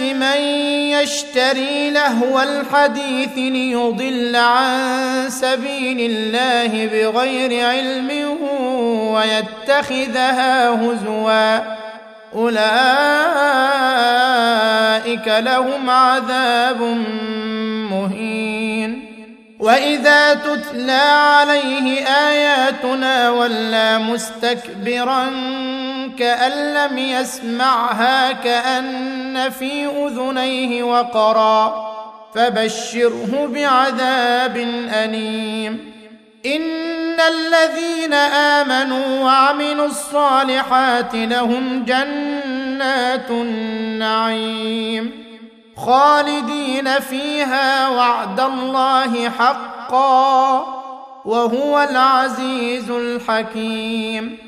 من يشتري لهو الحديث ليضل عن سبيل الله بغير علم ويتخذها هزوا. أولئك لهم عذاب مهين. وإذا تتلى عليه آياتنا ولى مستكبرا كأن لم يسمعها كأن في أذنيه وقرا. فبشره بعذاب أليم. إن الذين آمنوا وعملوا الصالحات لهم جنات النعيم. خالدين فيها وعد الله حقا وهو العزيز الحكيم.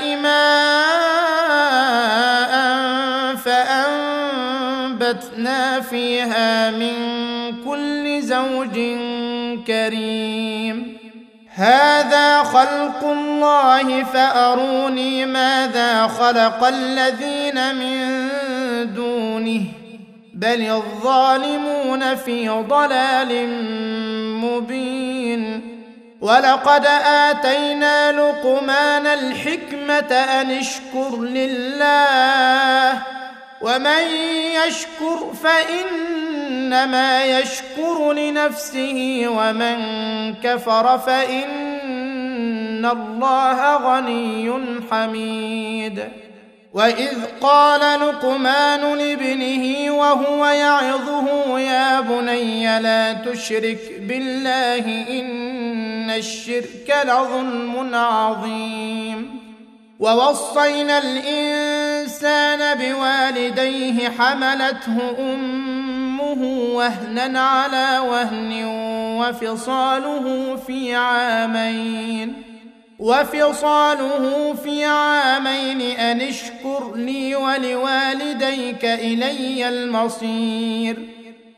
فيها من كل زوج كريم. هذا خلق الله فأروني ماذا خلق الذين من دونه. بل الظالمون في ضلال مبين. ولقد آتينا لقمان الحكمة أن اشكر لله. ومن يشكر فانما يشكر لنفسه ومن كفر فان الله غني حميد واذ قال لقمان لابنه وهو يعظه يا بني لا تشرك بالله ان الشرك لظلم عظيم ووصينا الانسان بوالديه حملته أمه وهنا على وهن وفصاله في عامين وفصاله في عامين أن اشكر لي ولوالديك إلي المصير.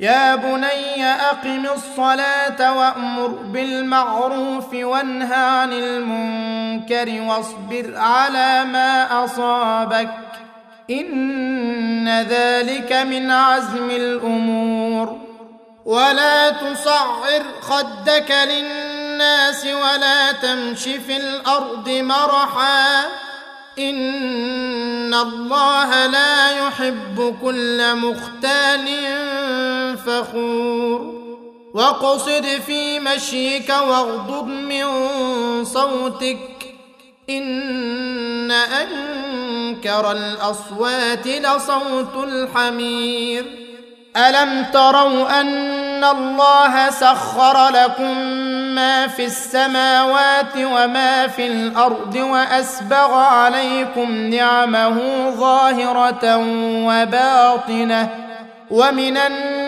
يا بني أقم الصلاة وأمر بالمعروف وانه عن المنكر واصبر على ما أصابك إن ذلك من عزم الأمور ولا تصعر خدك للناس ولا تمش في الأرض مرحا إن الله لا يحب كل مختال فخور واقصد في مشيك واغضض من صوتك. إن أنكر الأصوات لصوت الحمير. ألم تروا أن الله سخر لكم ما في السماوات وما في الأرض وأسبغ عليكم نعمه ظاهرة وباطنة. ومن الناس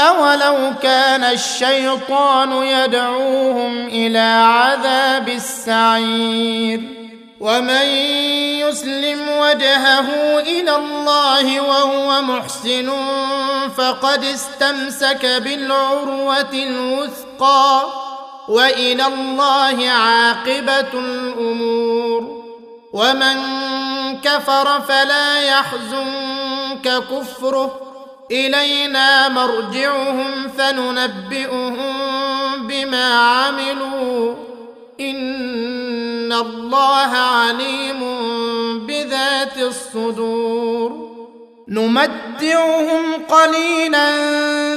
أولو كان الشيطان يدعوهم إلى عذاب السعير ومن يسلم وجهه إلى الله وهو محسن فقد استمسك بالعروة الوثقى وإلى الله عاقبة الأمور ومن كفر فلا يحزنك كفره إلينا مرجعهم فننبئهم بما عملوا. إن الله عليم بذات الصدور. نمتعهم قليلا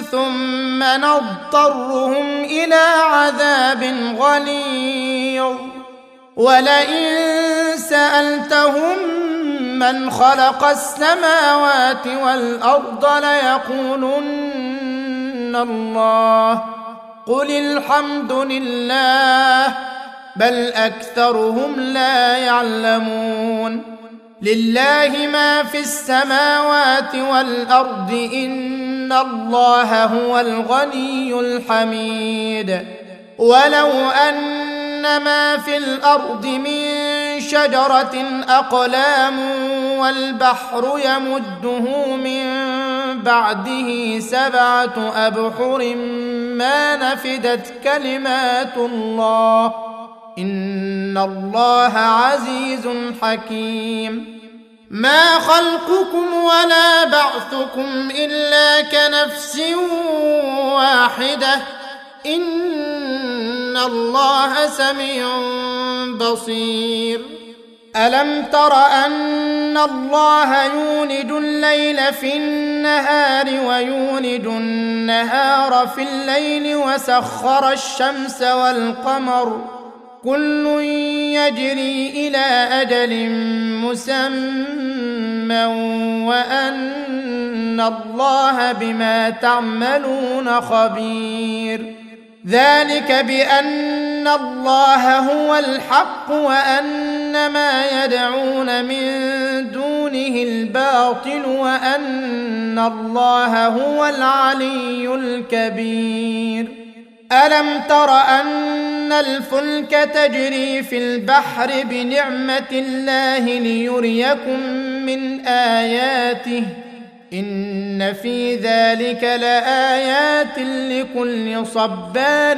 ثم نضطرهم إلى عذاب غليظ. ولئن سألتهم من خلق السماوات والارض ليقولن الله قل الحمد لله بل اكثرهم لا يعلمون لله ما في السماوات والارض ان الله هو الغني الحميد ولو ان ما في الأرض من شجره اقلام والبحر يمده من بعده سبعة أبحر ما نفدت كلمات الله. إن الله عزيز حكيم. ما خلقكم ولا بعثكم إلا كنفس واحدة. إن الله سميع بصير. ألم تر أن الله يولد الليل في النهار ويولد النهار في الليل وسخر الشمس والقمر كل يجري إلى أجل مسمى وأن الله بما تعملون خبير ذلك بأن الله هو الحق وان ما يدعون من دونه الباطل وان الله هو العلي الكبير الم تر ان الفلك تجري في البحر بنعمه الله ليريكم من اياته ان في ذلك لايات لكل صبار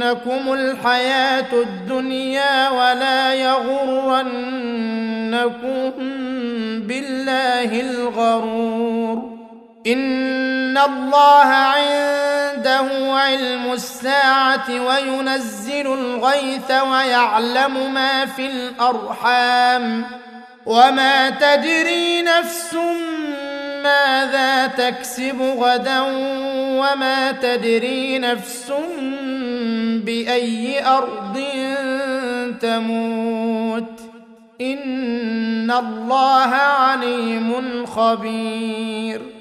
تغرنكم الحياة الدنيا ولا يغرنكم بالله الغرور ان الله عنده علم الساعة وينزل الغيث ويعلم ما في الارحام وما تدري نفس ماذا تكسب غدا وما تدري نفس بأي أرض تموت إن الله عليم خبير